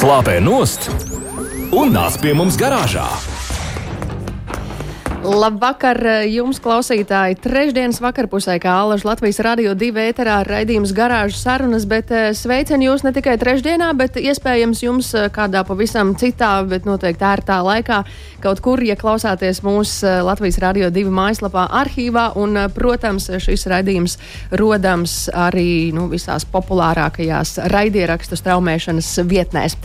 slāpē nost un nāc pie mums garāžā. Labvakar jums, klausītāji! Trešdienas vakarpusē, kā Alaž Latvijas radio divi ēterā raidījums garāžas sarunas, bet eh, sveicam jūs ne tikai trešdienā, bet iespējams jums eh, kādā pavisam citā, bet noteikti ērtā laikā kaut kur, ja klausāties mūsu eh, Latvijas radio divi mājaslapā arhīvā, un, protams, šis raidījums rodams arī nu, visās populārākajās raidierakstu straumēšanas vietnēs.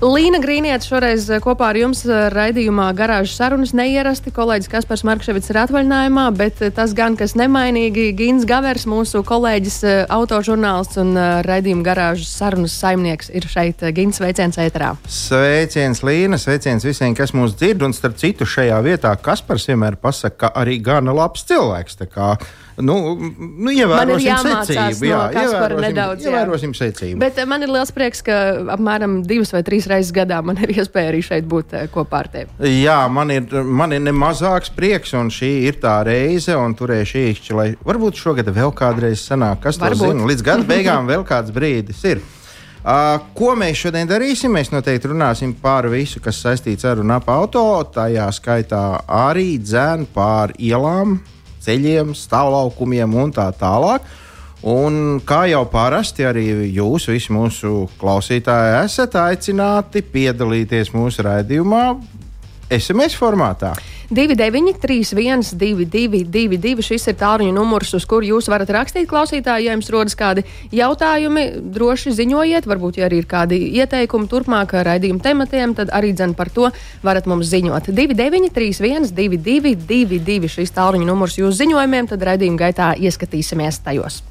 Līna Grīnieta šoreiz eh, kopā ar jums eh, raidījumā garāžas sarunas neierasti. Kolēģis Kaspars Markševits ir atvaļinājumā, bet eh, tas gan, kas nemainīgi, Gins Gavers, mūsu kolēģis, autožurnālists un raidījuma garāžas sarunas saimnieks, ir šeit. Gins, sveiciens ēterā. Sveiciens Līna, sveiciens visiem, kas mūs dzird, un starp citu šajā vietā Kaspars vienmēr pasaka, ka arī gana labs cilvēks. Nu, nu, ievērosim secību. Jā, no ievērosim, nedaudz, jā. ievērosim secību. Bet eh, man ir liels prieks, ka apmēram divas vai trīs reizes gadā man ir iespēja arī šeit būt eh, kopā ar tevi. Jā, man ir, man ir nemazāks prieks, un šī ir tā reize, un turēšu īkšķi, lai varbūt šogad vēl kādreiz sanāk, kas varbūt. to zina. Līdz gada beigām vēl kāds brīdis ir. Uh, ko mēs šodien darīsim? Mēs noteikti runāsim par visu, kas saistīts ar un ap auto. Tajā skaitā arī dzēnu pār ielām, ceļiem, stāvlaukumiem un tā tālāk. Un kā jau parasti, arī jūs, visi mūsu klausītāji, esat aicināti piedalīties mūsu raidījumā SMS formātā. 2931, 222, šis ir tālruņa numurs, uz kuru jūs varat rakstīt klausītāji. Ja jums rodas kādi jautājumi, droši ziņojiet. Varbūt, ja arī ir kādi ieteikumi turpmāk raidījuma tematiem, tad arī dzen par to varat mums ziņot. 2931, 222, šis tālruņa numurs jūsu ziņojumiem, tad raidījuma gaitā ieskatīsimies tajos.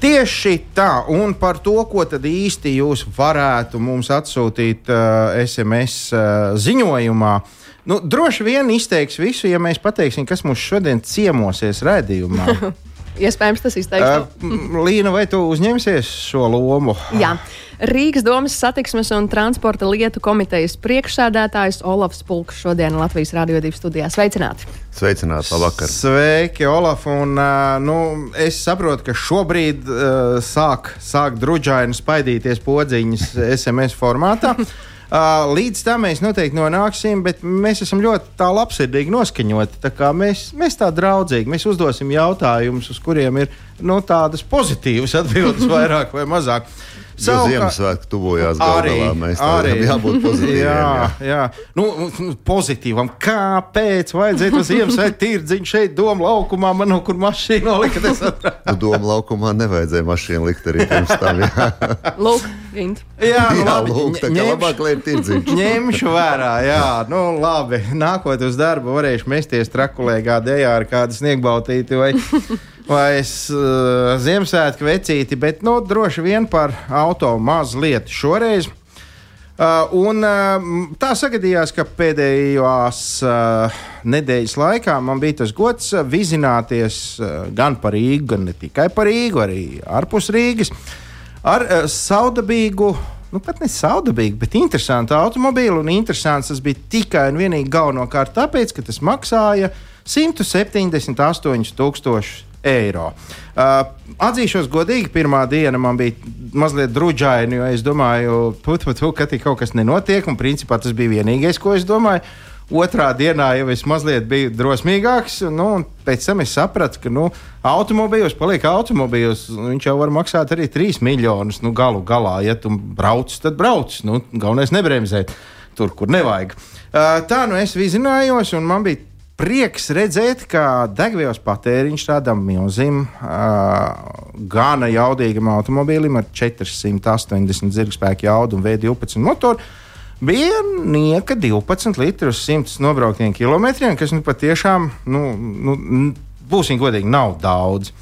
Tieši tā, un par to, ko tad īsti jūs varētu mums atsūtīt uh, SMS uh, ziņojumā. Uh, Nu, droši vien izteiks visu, ja mēs pateiksim, kas mums šodien ciemosies redzējumā. Iespējams, tas izteiks. Uh, Līna, vai tu uzņemsies šo lomu? Jā. Rīgas domas satiksmes un transporta lietu komitejas priekšsēdētājs Olafs Pulks šodien Latvijas 2 studijā. Sveicināti! Sveicināti, labvakar! Sveiki, Olaf! Un, uh, nu, es saprotu, ka šobrīd uh, sāk, sāk druģaini spaidīties podziņas SMS formātā. Uh, līdz tam mēs noteikti nonāksim, bet mēs esam ļoti tā labsirdīgi noskaņoti. Tā mēs, mēs tā draudzīgi, mēs uzdosim jautājumus, uz kuriem ir nu, tādas pozitīvas atbildes vairāk vai mazāk. Savu, Ziemassvētku tuvojās arī, galā. Mēs arī jābūt pozitīviem. Jā, jā. Nu, nu, pozitīvam. Kāpēc vajadzēja to Ziemassvētku tirdziņu šeit, Doma laukumā, man no kur mašīna nolika? nu, Doma laukumā nevajadzēja mašīnu likt arī pirms tam. Jā, lūk. Jā, nu, jā labi, lūk, tā ņemš, labāk liek tirdziņš. Ņemšu vērā, jā, nu labi. Nākot uz darbu varēšu mesties trakulēgā dejā ar kādu sniegbautīti vai vai es, uh, Ziemassvētku vecīti, bet nu, droši vien par auto mazliet šoreiz. Uh, un, uh, tā sagadījās, ka pēdējās uh, nedēļas laikā man bija tas gods vizināties uh, gan par Rīgu, gan ne tikai par Rīgu, arī ārpus Rīgas ar uh, saudabīgu. Nu, pat ne saudabīgi, bet interesantu automobīlu. Un interesants tas bija tikai un vienīgi galvenokārt tāpēc, ka tas maksāja 178 tūkstošus eiro. Uh, atzīšos godīgi, pirmā diena man bija mazliet druģaini, jo es domāju, put, put, put, ka kaut kas nenotiek, un principā tas bija vienīgais, ko es domāju. Otrā dienā jau es mazliet biju drosmīgāks, nu, un pēc tam es sapratu, ka nu, automobīļos paliek automobīļos. Viņš jau var maksāt arī 3 miljonus. Nu, galu galā, ja tu brauc, tad brauc. Nu, galvenais nebremzēt tur, kur nevajag. Uh, tā nu es vizinājos, un man bija prieks redzēt, ka degvielas patēriņš tādam milzīgam, uh, gana jaudīgam automobīlim ar 480 zirgspēku jaudu un V12 motoru bija nieka 12 litrus 100 nobrauktiem kilometriem, kas nu patiešām, nu, nu, būsim godīgi, nav daudz.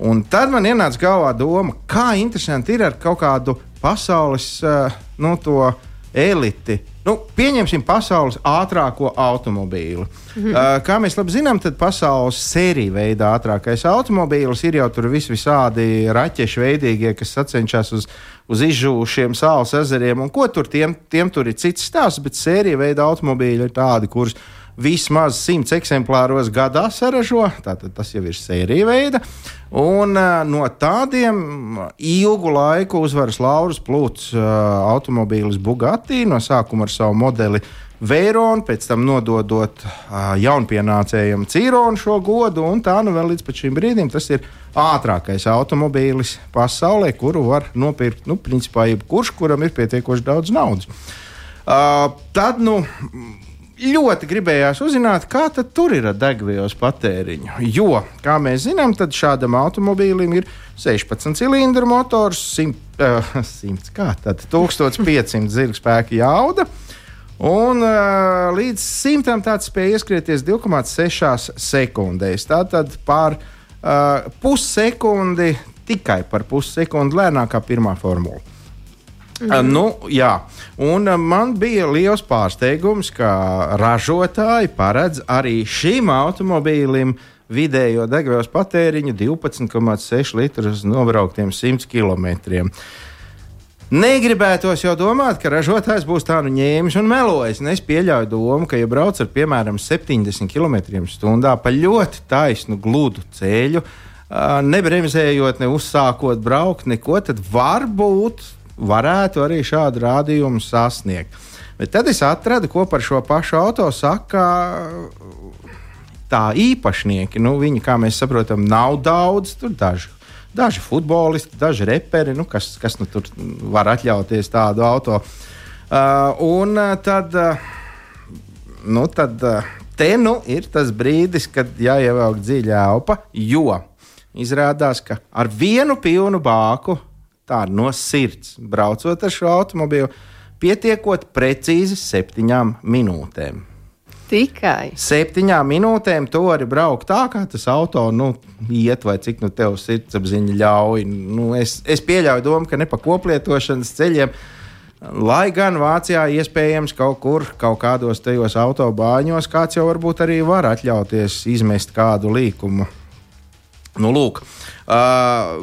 Un tad man ienāca galvā doma, kā interesanti ir ar kaut kādu pasaules uh, nu, to eliti Nu, pieņemsim pasaules ātrāko automobīlu. Mm -hmm. uh, kā mēs labi zinām, tad pasaules sērija veidā ātrākais automobīls ir jau tur vis visādi raķešu veidīgie, kas sacenšas uz, uz izžūšiem sāls ezeriem. Un ko tur tiem, tiem tur ir cits stāsts, bet sērija veida automobīļi ir tādi, kurus vismaz 100 eksemplāros gadā saražo. Tātad tas jau ir sērija veida. Un uh, no tādiem ilgu laiku uzvaras Lauras Plūts uh, automobīlis Bugatti no sākuma ar savu modeli Veironu, pēc tam nododot jaunpienācējiem Cīronu šo godu, un tā nu vēl līdz šim brīdim tas ir ātrākais automobīlis pasaulē, kuru var nopirkt, nu, principā jebkurš, kuram ir pietiekoši daudz naudas. Uh, tad, nu, ļoti gribējās uzzināt, kā tur ir degvielas patēriņu. Jo, kā mēs zinām, tad šādam automobīlim ir 16 cilindru motors, 100, uh, 100 kā tad 1500 zirgspēka jauda. Un uh, līdz simtam tāds spēja ieskrieties 2,6 sekundēs. Tātad par uh, pussekundi, tikai par pussekundi lēnākā pirmā formula. Mm. Nu, jā, un man bija liels pārsteigums, ka ražotāji paredz arī šim automobīlim vidējo degvielas patēriņu 12,6 litrus nobrauktiem 100 km. Negribētos jau domāt, ka ražotājs būs tā nu ņēmis un melojis. Es pieļauju domu, ka, ja brauc ar piemēram 70 km/h pa ļoti taisnu, gludu ceļu, nebremzējot, ne uzsākot braukt, neko, tad varbūt varētu arī šādu rādījumu sasniegt. Bet tad es atradu, ko par šo pašu auto saka tā īpašnieki. Nu, viņi, kā mēs saprotam, nav daudz, tur daži. Daži futbolisti, daži reperi, nu, kas, kas nu tur var atļauties tādu auto. Uh, un uh, tad, uh, nu, tad uh, te nu ir tas brīdis, kad jāievelk dziļa elpa, jo izrādās, ka ar vienu pilnu bāku tā no sirds, braucot ar šo automobīlu, pietiekot precīzi septiņām minūtēm. Tikai septiņām minūtēm to var braukt tā, kā tas auto nu, iet, vai cik nu tev sirdsapziņa ļauj. Nu, es, es pieļauju domu, ka ne pa koplietošanas ceļiem. Lai gan Vācijā iespējams kaut kur, kaut kādos tajos autobāņos, kāds jau varbūt arī var atļauties izmest kādu līkumu. Nu, lūk, uh,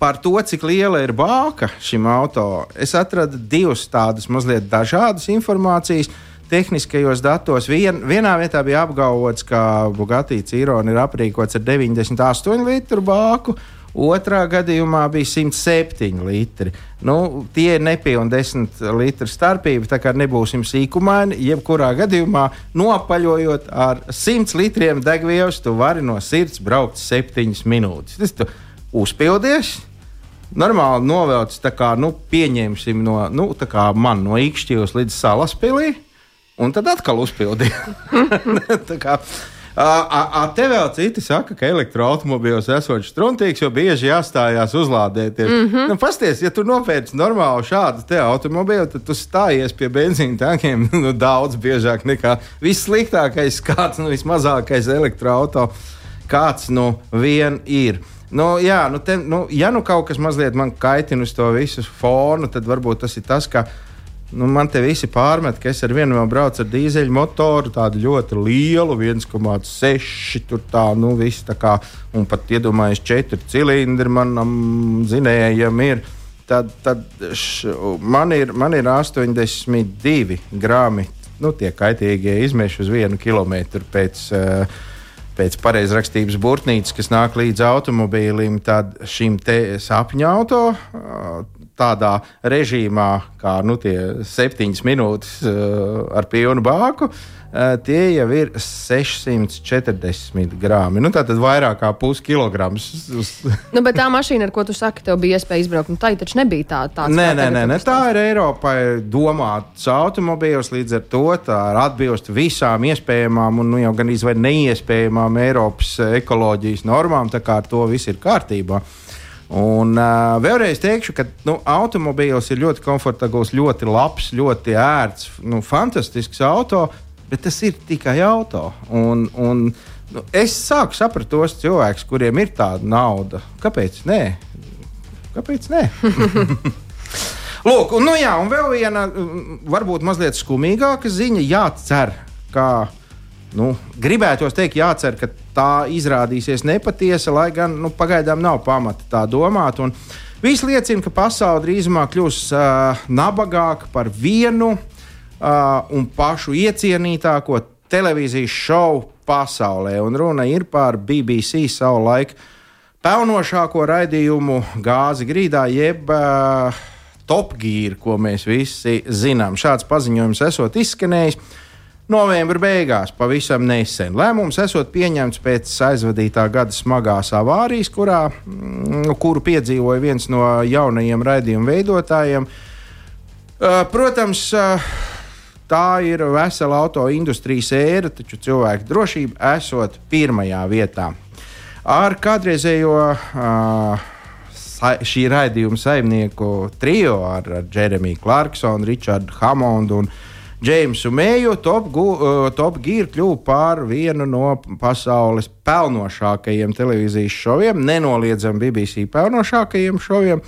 par to, cik liela ir bāka šim auto, es atradu divas tādas mazliet dažādas informācijas. Tehniskajos datos vien, vienā vietā bija apgalvots, ka Bugatti Cīrona ir aprīkots ar 98 litru bāku, otrā gadījumā bija 107 litri. Nu, tie ir nepilni 10 litru starpība, tā kā nebūsim sīkumaini. Jebkurā gadījumā, nopaļojot ar 100 litriem degvielas, tu vari no sirds braukt 7 minūtes. Tas tu uzpildies, normāli novelc, kā nu, pieņemsim no, nu, man no īkšķījus līdz salaspēlī, un tad atkal uzpildīja. A, a, a te vēl citi saka, ka elektroautobīls esot struntīgs, jo bieži jāstājās uzlādēties. Mm -hmm. nu, pasties, ja tu nopērci normālu šādu automobīlu, tad tu stājies pie benzīna tankiem nu, daudz biežāk nekā vissliktākais, kāds nu, vismazākais elektroautorāts, kāds nu vien ir. Nu, jā, nu te, nu, ja nu kaut kas mazliet man kaitina uz to visu fonu, tad varbūt tas ir tas, ka nu, man te visi pārmet, ka es ar vienu vēl braucu ar dīzeļu motoru, tādu ļoti lielu, 1,6 tur tā, nu, viss tā kā, un pat iedomājies, četri cilindri manam zinējam ir. Tad, tad š, man, ir, man ir 82 grāmi nu, tie kaitīgie izmeši uz vienu kilometru pēc uh, pēc pareizrakstības burtnīcas, kas nāk līdz automobīlim, tad šim sapņu auto tādā režīmā, kā nu, septiņas minūtes ar pilnu bāku, tie jau ir 640 grāmi. Nu, tā tad vairāk kā puskilograms. nu, bet tā mašīna, ar ko tu saki, tev bija iespēja izbraukt, nu, tā taču nebija tā. Nē, nē, nē, nē, tā ir Eiropai domāts automobīls, līdz ar to tā atbilst visām iespējamām un nu, jau gan izvēl neiespējamām Eiropas ekoloģijas normām, tā kā ar to viss ir kārtībā. Un uh, vēlreiz teikšu, ka nu, automobīls ir ļoti komfortabls, ļoti labs, ļoti ērts, nu, fantastisks auto bet tas ir tikai auto. Un, un, nu, es sāku saprast tos cilvēkus, kuriem ir tāda nauda. Kāpēc? Nē, kāpēc? Nē? Lūk, un, nu, jā, un vēl viena, varbūt mazliet skumīgāka ziņa, jācer, ka nu, gribētos teikt, jācer, ka tā izrādīsies nepatiesa, lai gan nu, pagaidām nav pamata tā domāt. Viss liecina, ka pasaule drīzumā kļūs uh, nabagāka par vienu uh, un pašu iecienītāko televīzijas šovu pasaulē. Un runa ir par BBC savu laiku pelnošāko raidījumu gāzi grīdā, jeb uh, top gīru, ko mēs visi zinām. Šāds paziņojums esot izskanējis novembra beigās, pavisam nesen. Lēmums esot pieņemts pēc aizvadītā gada smagās avārijas, kurā, mm, kuru piedzīvoja viens no jaunajiem raidījumu veidotājiem. Uh, protams, uh, tā ir vesela auto industrijas ēra, taču cilvēku drošība esot pirmajā vietā. Ar kādreizējo uh, šī raidījuma saimnieku trio ar, ar Jeremiju Clarksonu, Richardu Hamondu un Džeimsu Mēju Top, uh, top Gear kļuva par vienu no pasaules pelnošākajiem televīzijas šoviem, nenoliedzami BBC pelnošākajiem šoviem.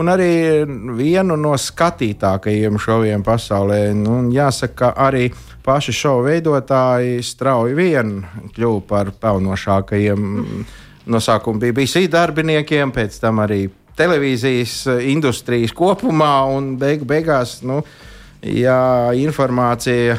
Un arī vienu no skatītākajiem šoviem pasaulē. Nu, jāsaka, arī paši šovu veidotāji strauji vien kļuva par pelnošākajiem no sākuma BBC darbiniekiem, pēc tam arī televīzijas industrijas kopumā un beig beigās. Nu, ja informācija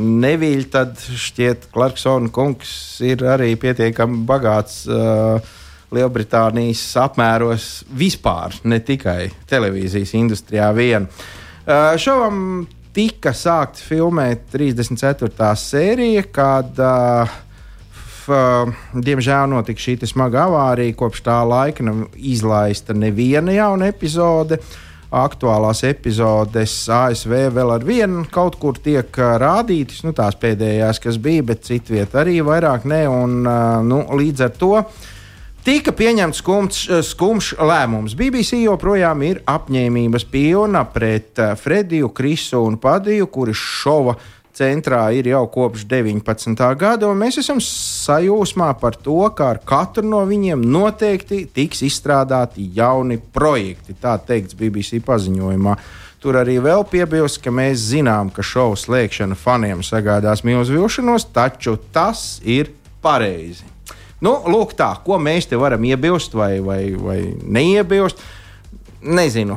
neviļ, tad šķiet, Clarksona kungs ir arī pietiekami bagāts. Uh, Lielbritānijas apmēros vispār, ne tikai televīzijas industrijā vien. Uh, šovam tika sākta filmēt 34. sērija, kad, uh, f, diemžēl, notika šī smaga avārija. Kopš tā laika nav izlaista neviena jauna epizode. Uh, aktuālās epizodes ASV vēl ar vienu kaut kur tiek rādītas, nu, tās pēdējās, kas bija, bet citvietā arī vairāk ne. Un, nu, līdz ar to tika pieņemts skumjš, skumjš lēmums. BBC joprojām ir apņēmības pilna pret Frediju, Krisu un Padiju, kuri šova centrā ir jau kopš 19. gada, un mēs esam sajūsmā par to, ka ar katru no viņiem noteikti tiks izstrādāti jauni projekti. Tā teikts BBC paziņojumā. Tur arī vēl piebilst, ka mēs zinām, ka šovu slēgšana faniem sagādās milzu vilšanos, taču tas ir pareizi. Nu, lūk, tā, ko mēs te varam iebilst vai, vai, vai neiebilst. Nezinu,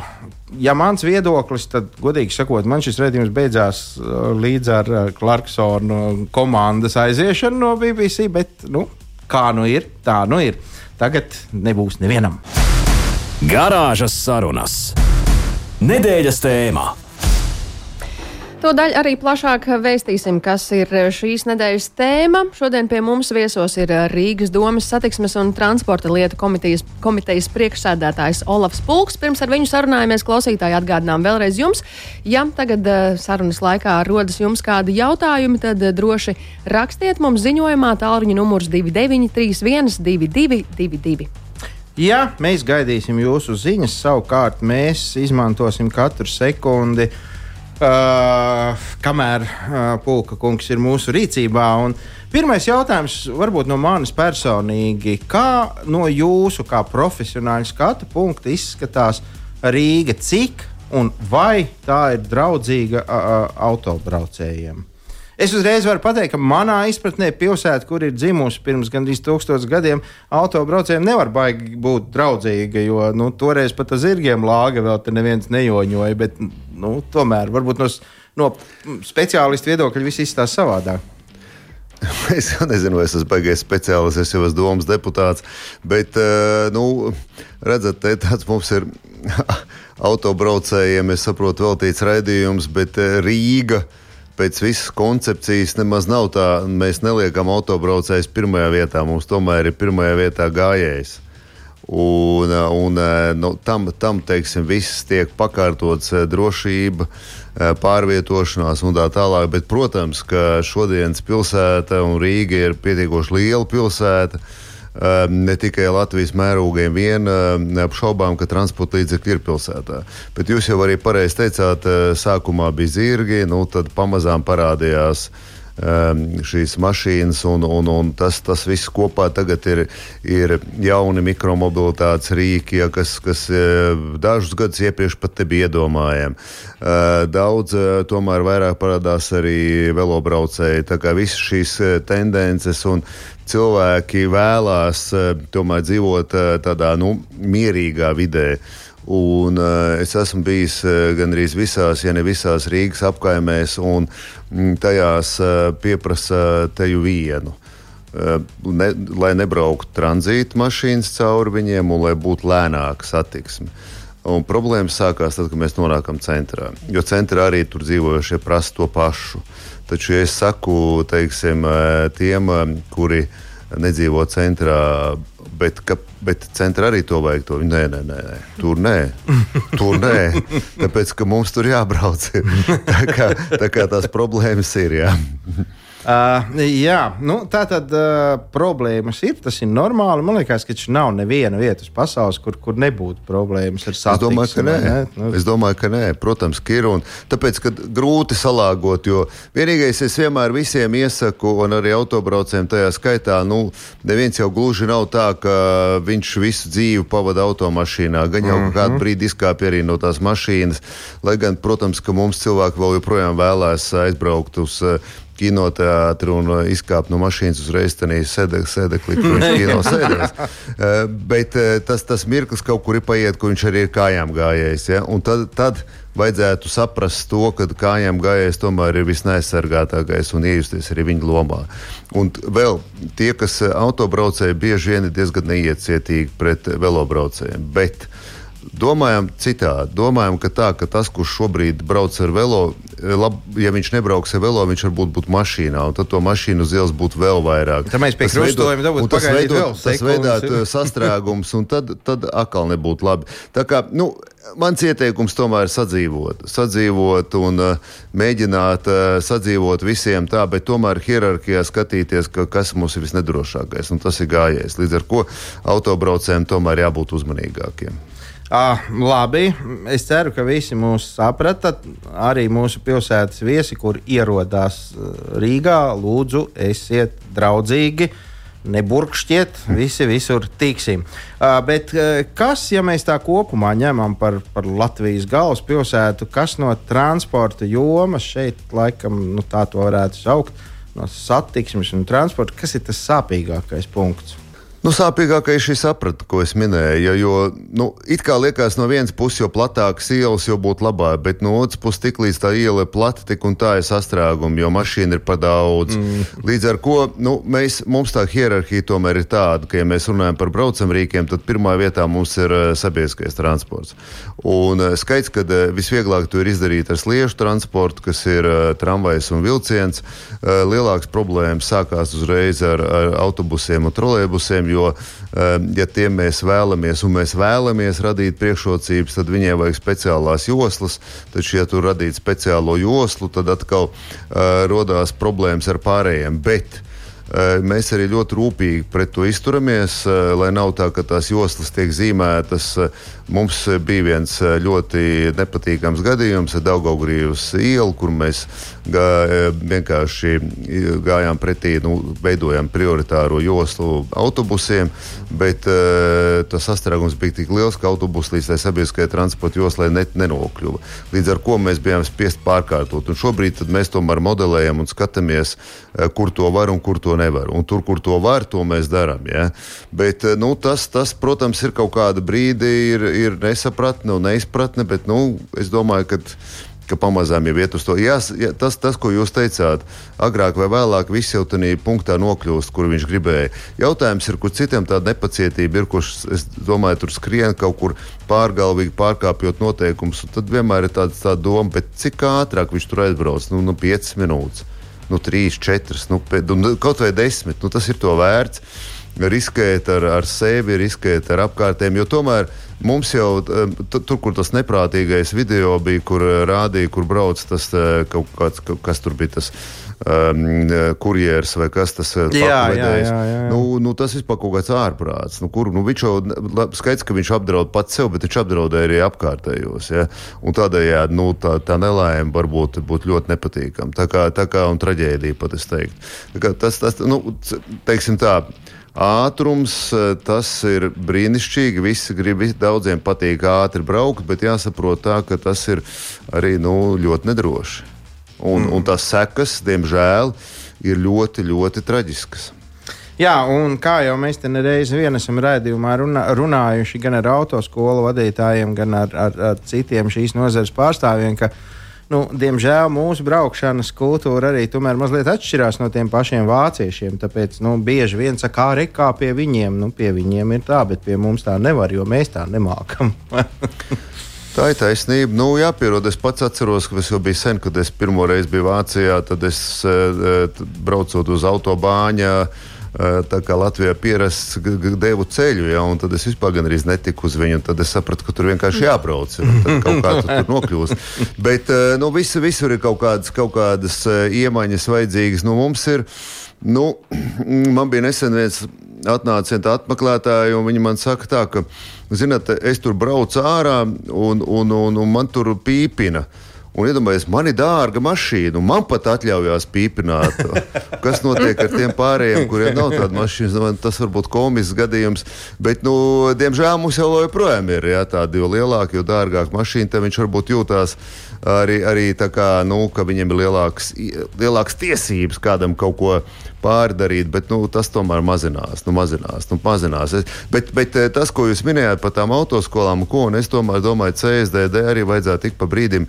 ja mans viedoklis, tad, godīgi sakot, man šis redzējums beidzās uh, līdz ar Clarksona komandas aiziešanu no BBC, bet nu, kā nu ir, tā nu ir. Tagad nebūs nevienam. Garāžas sarunas. Nedēļas tēmā. Tūdaļ arī plašāk vēstīsim, kas ir šīs nedēļas tēma. Šodien pie mums viesos ir Rīgas domas satiksmes un transporta lietu komitejas, komitejas priekšsēdētājs Olafs Pulks. Pirms ar viņu sarunājamies, klausītāji atgādinām vēlreiz jums. Ja tagad eh, sarunas laikā rodas jums kādi jautājumi, tad droši rakstiet mums ziņojumā tālruņa numurs 2931 2222. Ja mēs gaidīsim jūsu ziņas, savukārt mēs izmantosim katru sekundi uh, Uh, kamēr uh, Pulka kungs ir mūsu rīcībā. Pirmais jautājums, varbūt no manis personīgi, kā no jūsu, kā profesionāļa skatu punkta, izskatās Rīga, cik un vai tā ir draudzīga uh, autobraucējiem? Es uzreiz varu pateikt, ka manā izpratnē pilsēta, kur ir dzimusi pirms gandrīz tūkstošiem gadiem, autobraucējiem nevar baigi būt draudzīga. Jo nu, toreiz pat ar zirgiem lāga vēl te neviens nejoņoja. Bet, nu, tomēr varbūt no, no speciālistu viedokļa viss izstāsta savādāk. Es jau nezinu, vai es esmu baigais speciālists, es jau esmu domas deputāts. Bet, eh, nu, redzat, tāds mums ir autobraucējiem, es saprotu, veltīts raidījums, bet eh, Rīga pēc visas koncepcijas nemaz nav tā, mēs neliekam autobraucējus pirmajā vietā, mums tomēr ir pirmajā vietā gājējs. Un, un nu, tam, tam teiksim, viss tiek pakārtots drošība, pārvietošanās un tā tālāk. Bet, protams, ka šodienas pilsēta un Rīga ir pietiekoši liela pilsēta. Uh, ne tikai Latvijas mērogiem vien apšaubām, ka transporta līdzekļi ir pilsētā. Bet jūs jau arī pareizi teicāt, eh, sākumā bija zirgi, nu tad pamazām parādījās ehm, šīs mašīnas, un, un, un tas, tas viss kopā tagad ir, ir jauni mikromobilitātes rīki, ja, kas, kas eh, dažus gadus iepriekš pat te bija iedomājami. Eh, daudz tomēr vairāk parādās arī velobraucēji. Tā kā visas šīs tendences un cilvēki vēlās tomēr dzīvot tādā nu, mierīgā vidē. Un, uh, es esmu bijis uh, gandrīz visās, ja ne visās Rīgas apkaimēs, un mm, tajās uh, pieprasa teju vienu. ne, lai nebrauktu tranzīta mašīnas cauri viņiem un lai būtu lēnāka satiksme. Un problēmas sākās tad, kad mēs nonākam centrā. Jo centrā arī tur dzīvojošie prasa to pašu. Taču, ja es saku teiksim, tiem, kuri nedzīvo centrā, bet, ka, bet centrā arī to vajag. To. Nē, nē, nē, nē, tur nē. Tur nē. Tāpēc, ka mums tur jābrauc. tā, kā, tā kā tās problēmas ir. Jā. Uh, jā, nu, tā tad uh, problēmas ir. Tas ir normāli. Man liekas, ka nav neviena vieta uz pasaules, kur, kur nebūtu problēmas ar satiksmi. Es domāju, ka nē. Ne? Nu. Es domāju, ka nē. Protams, ka ir. Un tāpēc, ka grūti salāgot, jo vienīgais es vienmēr visiem iesaku, un arī autobraucējiem tajā skaitā, nu, neviens jau gluži nav tā, ka viņš visu dzīvi pavada automašīnā. Gan jau mm -hmm. kādu brīdi izkāpja arī no tās mašīnas. Lai gan, protams, ka mums cilvēki vēl joprojām vēlēs aizbraukt uz uh, kinoteātri un uh, izkāpt no mašīnas uzreiz tādā sēdeklī, kur viņš kino sēdēs. Uh, bet uh, tas, tas mirklis kaut kur ir paiet, kur viņš arī ir kājām gājējis. Ja? Un tad, tad vajadzētu saprast to, ka kājām gājējis tomēr ir visneaizsargātākais un iejusties arī viņa lomā. Un vēl tie, kas autobraucēji, bieži vien ir diezgan neiecietīgi pret velobraucējiem. Bet domājam citādi. Domājam, ka, tā, ka tas, kurš šobrīd brauc ar velo, lab, ja viņš nebrauks ar velo, viņš varbūt būtu mašīnā, un tad to mašīnu uz ielas būtu vēl vairāk. Tad mēs pie krustojuma dabūtu tas veidot, tas veidot sastrēgums, un tad, tad atkal nebūtu labi. Tā kā, nu, Mans ieteikums tomēr ir sadzīvot, sadzīvot un uh, mēģināt uh, sadzīvot visiem tā, bet tomēr hierarhijā skatīties, ka, kas mums ir visnedrošākais, un tas ir gājējs. Līdz ar to autobraucējiem tomēr jābūt uzmanīgākiem. Ah, labi, es ceru, ka visi mūs saprata. Arī mūsu pilsētas viesi, kur ierodās Rīgā, lūdzu, esiet draudzīgi. Neburkšķiet, visi visur tiksim. Uh, bet uh, kas, ja mēs tā kopumā ņemam par, par Latvijas galvaspilsētu, kas no transporta jomas šeit, laikam, nu, tā to varētu saukt, no satiksmes un transporta, kas ir tas sāpīgākais punkts? Nu, sāpīgākais šī saprata, ko es minēju. Jo, nu, it kā liekas, no vienas puses, jo platākas ielas, jo būtu labāk, bet no otras puses, tik līdz tā iela ir plata, tik un tā ir sastrēguma, jo mašīna ir par daudz. Mm. Līdz ar to nu, mēs, mums tā hierarhija tomēr ir tāda, ka, ja mēs runājam par braucamrīkiem, tad pirmā vietā mums ir uh, sabiedriskais transports. Un uh, skaidrs, ka uh, visvieglāk to ir izdarīt ar sliežu transportu, kas ir tramvajs un vilciens. Lielākas problēmas sākās uzreiz ar, ar autobusiem un trolēbusiem jo, eh, ja tiem mēs vēlamies, un mēs vēlamies radīt priekšrocības, tad viņiem vajag speciālās joslas. Taču, ja tur radīt speciālo joslu, tad atkal uh, rodās problēmas ar pārējiem. Bet, uh, Mēs arī ļoti rūpīgi pret to izturamies, lai nav tā, ka tās joslas tiek zīmētas Mums bija viens eh, ļoti nepatīkams gadījums ar Daugaugrības ielu, kur mēs gā, eh, vienkārši gājām pretī, nu, veidojām prioritāro joslu autobusiem, bet tas sastrēgums bija tik liels, ka autobusu līdz tai sabiedriskajai transporta joslai net nenokļuva. Līdz ar to mēs bijām spiest pārkārtot. Un šobrīd mēs tomēr modelējam un skatāmies, kur to var un kur to nevar. Un tur, kur to var, to mēs darām. Ja? Bet uh, nu, tas, tas, protams, ir kaut kāda brīdi. Ir, ir nesapratne un neizpratne, bet nu, es domāju, ka ka pamazām jau iet uz to. Jā, tas, tas, ko jūs teicāt, agrāk vai vēlāk viss jau tādā punktā nokļūst, kur viņš gribēja. Jautājums ir, kur citiem tāda nepacietība ir, kurš, es domāju, tur skrien kaut kur pārgalvīgi pārkāpjot noteikumus. Tad vienmēr ir tāda tā doma, cik ātrāk viņš tur aizbrauc. Nu, nu 5 minūtes, nu 3, 4, nu, nu, kaut vai 10. Nu, tas ir to vērts riskēt ar, ar sevi, riskēt ar apkārtējiem. Jo tomēr mums jau tur, kur tas neprātīgais video bija, kur eh, rādīja, kur brauc tas eh, kaut kāds, kas tur bija tas. Um, kurjeris vai kas tas ir? Jā. Nu, nu, tas vispār kaut kāds ārprāts. Nu, kur, nu, viņš jau skaidrs, ka viņš apdraud pats sev, bet viņš apdraudēja arī apkārtējos. Ja? Un tādējādi nu, tā, tā nelaime var būt, ļoti nepatīkama. Tā kā, tā kā un traģēdija pat es teiktu. Tas, tas, nu, teiksim tā Ātrums eh, tas ir brīnišķīgi. Visi grib, daudziem patīk ātri braukt, bet jāsaprot tā, ka tas ir arī nu, ļoti nedroši. Un, mm. un tas sekas, diemžēl, ir ļoti, ļoti traģiskas. Jā, un kā jau mēs te nereizi esam redzējuši, runā, runājuši gan ar autoskolu vadītājiem, gan ar, ar, ar citiem šīs nozares pārstāvjiem, ka nu, diemžēl mūsu braukšanas kultūra arī tomēr mazliet atšķirās no tiem pašiem vāciešiem. Tāpēc nu, bieži vien saka, kā rekā pie viņiem. Nu, pie viņiem ir tā, bet pie mums tā nevar, jo mēs tā nemākam. Tā ir taisnība. Nu, jāpierod. Es pats atceros, ka tas jau bija sen, kad es pirmo reizi biju Vācijā. Tad es eh, braucot uz autobāņu. Eh, tā kā Latvijā pierasts devu ceļu, ja, un tad es vispār gandrīz netiku uz viņu. Tad es sapratu, ka tur vienkārši jābrauc. Tad kaut kā tu tur nokļūst. Bet eh, nu, visi, visur ir kaut kādas, kaut kādas iemaņas vajadzīgas. Nu, mums ir. Nu, man bija nesen viens atnāca atmeklētāji, un viņi man saka, tā, ka, zināt, es tur braucu ārā, un, un, un, un man tur pīpina. Un iedomājieties, man ir dārga mašīna, un man pat atļaujās pīpināt. Kas notiek ar tiem pārējiem, kuriem nav tāda mašīna? Tas var būt komisks gadījums. Bet, nu, diemžēl mums jau joprojām ir jā, tādi jo lielāki, jo dārgāki mašīna. Tad viņš varbūt jūtās arī, arī tā, kā, nu, ka viņam ir lielāks, lielāks tiesības kādam kaut ko pārdarīt, bet nu, tas tomēr mazinās. Nu, mazinās, nu, mazinās. Es, bet, bet eh, tas, ko jūs minējāt par tām autoskolām, ko es tomēr domāju, CSDD arī vajadzētu tik pa brīdim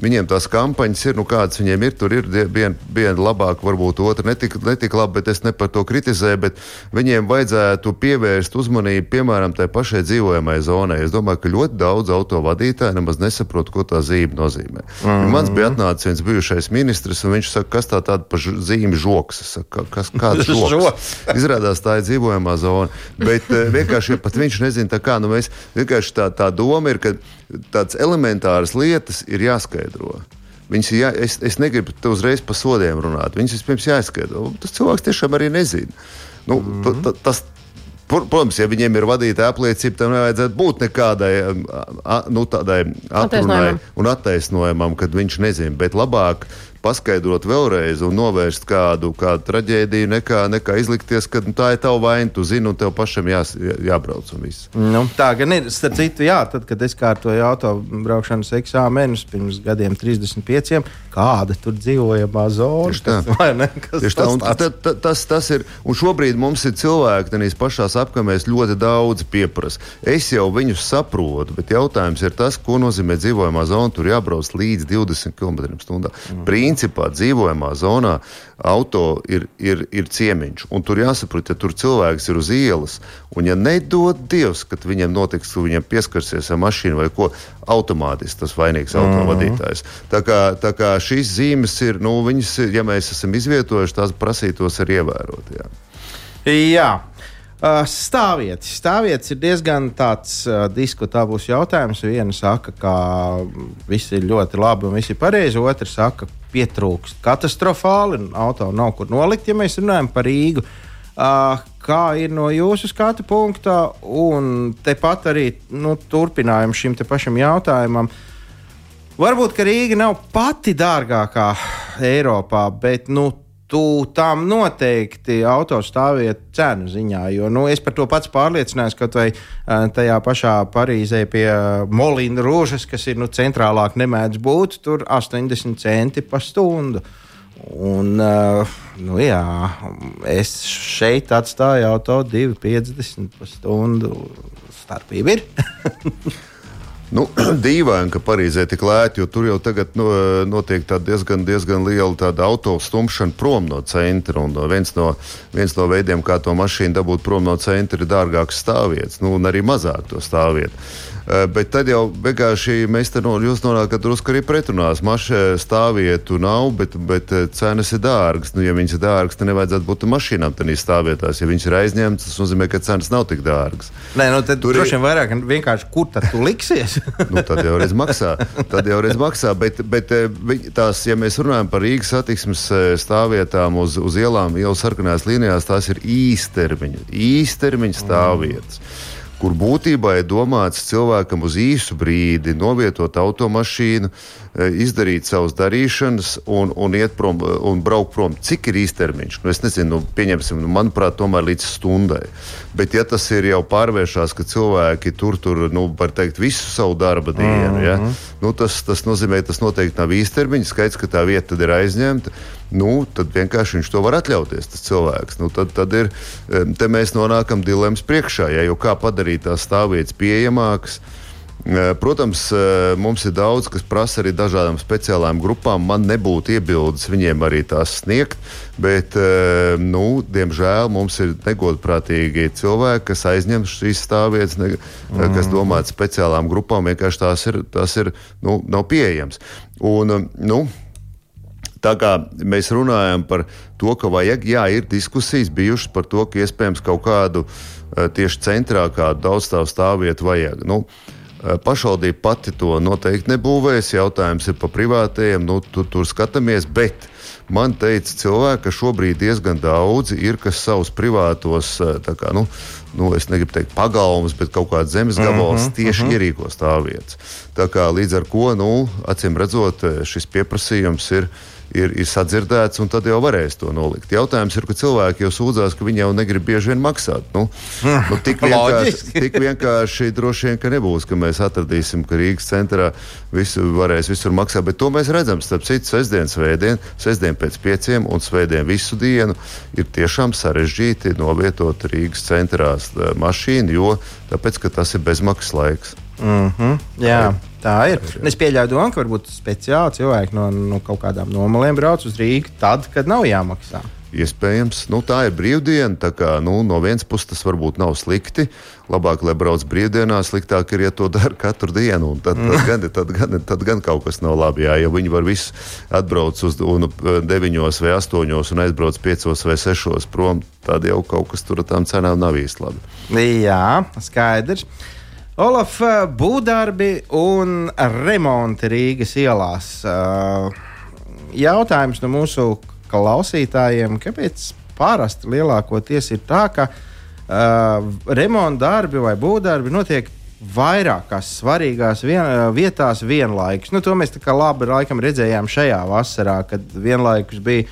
Viņiem tās kampaņas ir, nu, kādas viņiem ir. Tur ir viena vien labāka, varbūt otra netik, netik laba, bet es ne par to kritizēju. Bet viņiem vajadzētu pievērst uzmanību, piemēram, tai pašai dzīvojamai zonai. Es domāju, ka ļoti daudz autovadītāju nemaz nesaprot, ko tā zīme nozīmē. Mm -hmm. Mans bija atnācis viens bijušais ministrs, un viņš saka, kas tā tāda pa zīme žoks. Es saku, kas, kāds žoks? Izrādās, tā ir dzīvojamā zona. Bet eh, vienkārši pat viņš nezina, tā kā nu, mēs vienkārši tā, tā doma ir, ka tādas elementāras lietas ir jāskaidro. Viņas jā, es, es negribu te uzreiz par sodiem runāt. Viņas vispirms jāizskaidro. Tas cilvēks tiešām arī nezina. Nu, mm -hmm. tas, Protams, ja viņiem ir vadītāja apliecība, tam nevajadzētu būt nekādai nu, atrunai un attaisnojumam, kad viņš nezina. Bet labāk paskaidrot vēlreiz un novērst kādu, kādu traģēdiju, nekā, nekā izlikties, ka nu, tā ir tava vaina, tu zini, un tev pašam jā, jābrauc. Nu, tā gan ir. Starp citu, jā, tad, kad es kārtoju autobraukšanas eksāmenus pirms gadiem, 35, kāda tur dzīvojamā zona. Tieši tā, ne, Tieši tā. Un, ta, ta, tas, tas ir. Un šobrīd mums ir cilvēki, kas pašās apkamēs ļoti daudz pieprasa. Es jau viņus saprotu, bet jautājums ir tas, ko nozīmē dzīvojamā zona. Tur jābrauc līdz 20 km/h. Mm principā dzīvojamā zonā auto ir, ir, ir ciemiņš. Un tur jāsaprot, ja tur cilvēks ir uz ielas, un ja nedod Dievs, ka viņam notiks, ka viņam pieskarsies ar mašīnu vai ko, automātiski tas vainīgs mm -hmm. autovadītājs. Tā kā, tā kā šīs zīmes ir, nu, viņas, ja mēs esam izvietojuši, tās prasītos arī ievērot. Jā. jā. Uh, stāvvietas. Stāvvietas ir diezgan tāds uh, diskutabls jautājums. Viena saka, ka viss ir ļoti labi un viss ir pareizi. Otra saka, pietrūkst katastrofāli. Auto nav kur nolikt, ja mēs runājam par Rīgu. Uh, kā ir no jūsu skatu punkta, un tepat arī nu, turpinājums šim pašam jautājumam. Varbūt Rīga nav pati dārgākā Eiropā, bet nu, tu tam noteikti autostāviet cenu ziņā. Jo nu, es par to pats pārliecinājos, ka vai tajā pašā Parīzē pie Molīna Rūžas, kas ir nu, centrālāk, nemēdz būt, tur 80 centi par stundu. Un, nu, jā, es šeit atstāju auto 2,50 par stundu. Starpība ir. Nu, dīvaini, ka Parīzē tik lēti, jo tur jau tagad no, notiek diezgan, diezgan liela tāda auto stumšana prom no centra. Un viens no, viens no veidiem, kā to mašīnu dabūt prom no centra, ir dārgāks stāvvietas, nu, un arī mazāk to stāvvietu. Eh, bet tad jau vienkārši mēs te no, jūs nonākat drusku arī pretrunās. Mašīna stāvvietu nav, bet, bet eh, cenas ir dārgas. Nu, ja viņas ir dārgas, tad nevajadzētu būt mašīnām tādā stāvvietās. Ja viņas ir aizņemtas, tas nozīmē, ka cenas nav tik dārgas. Nē, nu, tur droši vien vairāk vienkārši kur tad tu liksies. nu, tad jau reiz maksā. Tad jau reiz maksā. Bet, bet eh, tās, ja mēs runājam par Rīgas satiksmes stāvvietām uz, uz ielām, jau sarkanās līnijās, tās ir īstermiņa, īstermiņa stāvvietas. Mm kur būtībā ir domāts cilvēkam uz īsu brīdi novietot automašīnu, e, izdarīt savas darīšanas un, un iet prom un braukt prom. Cik ir īstermiņš? Nu, es nezinu, nu, pieņemsim, nu, manuprāt, tomēr līdz stundai. Bet, ja tas ir jau pārvēršās, ka cilvēki tur, tur nu, var teikt, visu savu darba dienu, mm -hmm. ja, mhm. nu, tas, tas nozīmē, tas noteikti nav īstermiņš. Skaidrs, ka tā vieta ir aizņemta nu, tad vienkārši viņš to var atļauties. Tas cilvēks. Nu, tad, tad ir, te mēs nonākam dilemmas priekšā. Ja, jo kā padarīt tās stāvvietas pieejamākas? Eh, Protams, eh, mums ir daudz, kas prasa arī dažādām speciālām grupām. Man nebūtu iebildes viņiem arī tās sniegt, bet, eh, nu, diemžēl, mums ir negodprātīgi cilvēki, kas aizņem šīs stāvvietas, mm. kas domāts speciālām grupām. Vienkārši tās ir, tās ir nu, nav pieejamas. Un, nu, Tā kā mēs runājam par to, ka vajag, jā, ir diskusijas bijušas par to, ka iespējams kaut kādu tieši centrā kādu daudzstāvu stāvvietu vajag. Nu, uh, Eh, pašvaldība pati to noteikti nebūvēs. Jautājums ir par privātajiem, nu, tur, tur skatāmies. Bet man teica cilvēki, ka šobrīd diezgan daudzi ir, kas savus privātos, eh, kā, nu, nu, es negribu teikt, pagalmus, bet kaut kādas zemes gabalus mm -hmm, tieši mm -hmm. ierīko stāvvietas. Tā kā līdz ar to, nu, acīm redzot, eh, šis pieprasījums ir ir, ir sadzirdēts, un tad jau varēs to nolikt. Jautājums ir, ka cilvēki jau sūdzās, ka viņi jau negrib bieži vien maksāt. Nu, nu, tik, vienkārši, tik vienkārši droši vien, ka nebūs, ka mēs atradīsim, ka Rīgas centrā visu varēs visur maksāt, bet to mēs redzam. Starp citu, sestdien, svētdien, sestdien pēc pieciem un svētdien visu dienu ir tiešām sarežģīti novietot Rīgas centrās eh, mašīnu, jo tāpēc, tas ir bezmaksas laiks. Mm -hmm, jā. Tā ir. Un es pieļauju domu, ka varbūt speciāli cilvēki no, no kaut kādām nomalēm brauc uz Rīgā tad, kad nav jāmaksā. Iespējams, nu, tā ir brīvdiena. Tā kā, nu, no vienas puses tas varbūt nav slikti. Labāk, lai brauc brīvdienās, sliktāk ir, ja to dara katru dienu. Tad, tad, gan, tad, gan, tad gan kaut kas nav labi. Jā, ja viņi var visu atbraukt uz un, deviņos vai astoņos un aizbrauc piecos vai sešos prom, tad jau kaut kas tur ar tām cenām nav īsti labi. Jā, skaidrs. Olaf, eh, būvdarbi un remonti Rīgas ielās. Eh, jautājums no mūsu klausītājiem, kāpēc parasti lielākoties ir tā, ka uh, remonta darbi vai būvdarbi notiek vairākās svarīgās vien, vietās vienlaikus. Nu, to mēs labi laikam, redzējām šajā vasarā, kad vienlaikus bija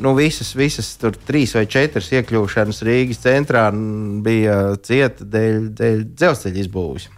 nu, visas, visas tur trīs vai četras iekļūšanas Rīgas centrā bija cieta dēļ, dēļ dzelzceļa izbūves.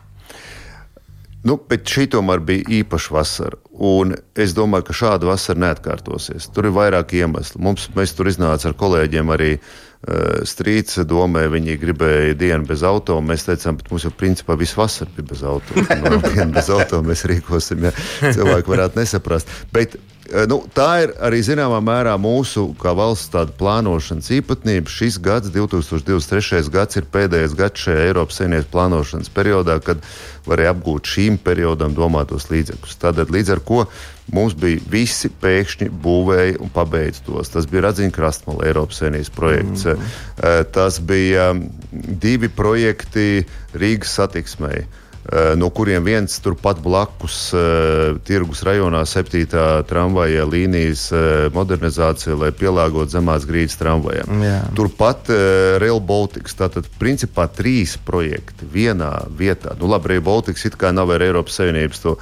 Nu, bet šī tomēr bija īpaša vasara. Un es domāju, ka šāda vasara neatkārtosies. Tur ir vairāk iemeslu. Mums, mēs tur iznācām ar kolēģiem arī uh, strīds domē, viņi gribēja dienu bez auto. Mēs teicām, ka mums jau principā visu vasaru bija bez auto. No dienu bez auto mēs rīkosim, ja cilvēki varētu nesaprast. Bet Eh, nu, tā ir arī zināmā mērā mūsu valsts plānošanas īpatnība. Šis gads, 2023. gads, ir pēdējais gads šajā Eiropas Savienības plānošanas periodā, kad varēja apgūt šīm periodam domātos līdzekļus. Tādēļ līdz ar to mums bija visi pēkšņi būvēja un pabeidz tos. Tas bija Radziņa krastmala Eiropas Savienības projekts. Mm. Tas bija divi projekti Rīgas satiksmei. Eh, no kuriem viens turpat blakus uh, tirgus rajonā septītā tramvaja līnijas uh, modernizācija, lai pielāgotu zemās grīdas tramvajam. Jā. Turpat Rail Baltics, tātad principā trīs projekti vienā vietā. Nu, labi, Rail Baltics it kā nav ar Eiropas Savienības to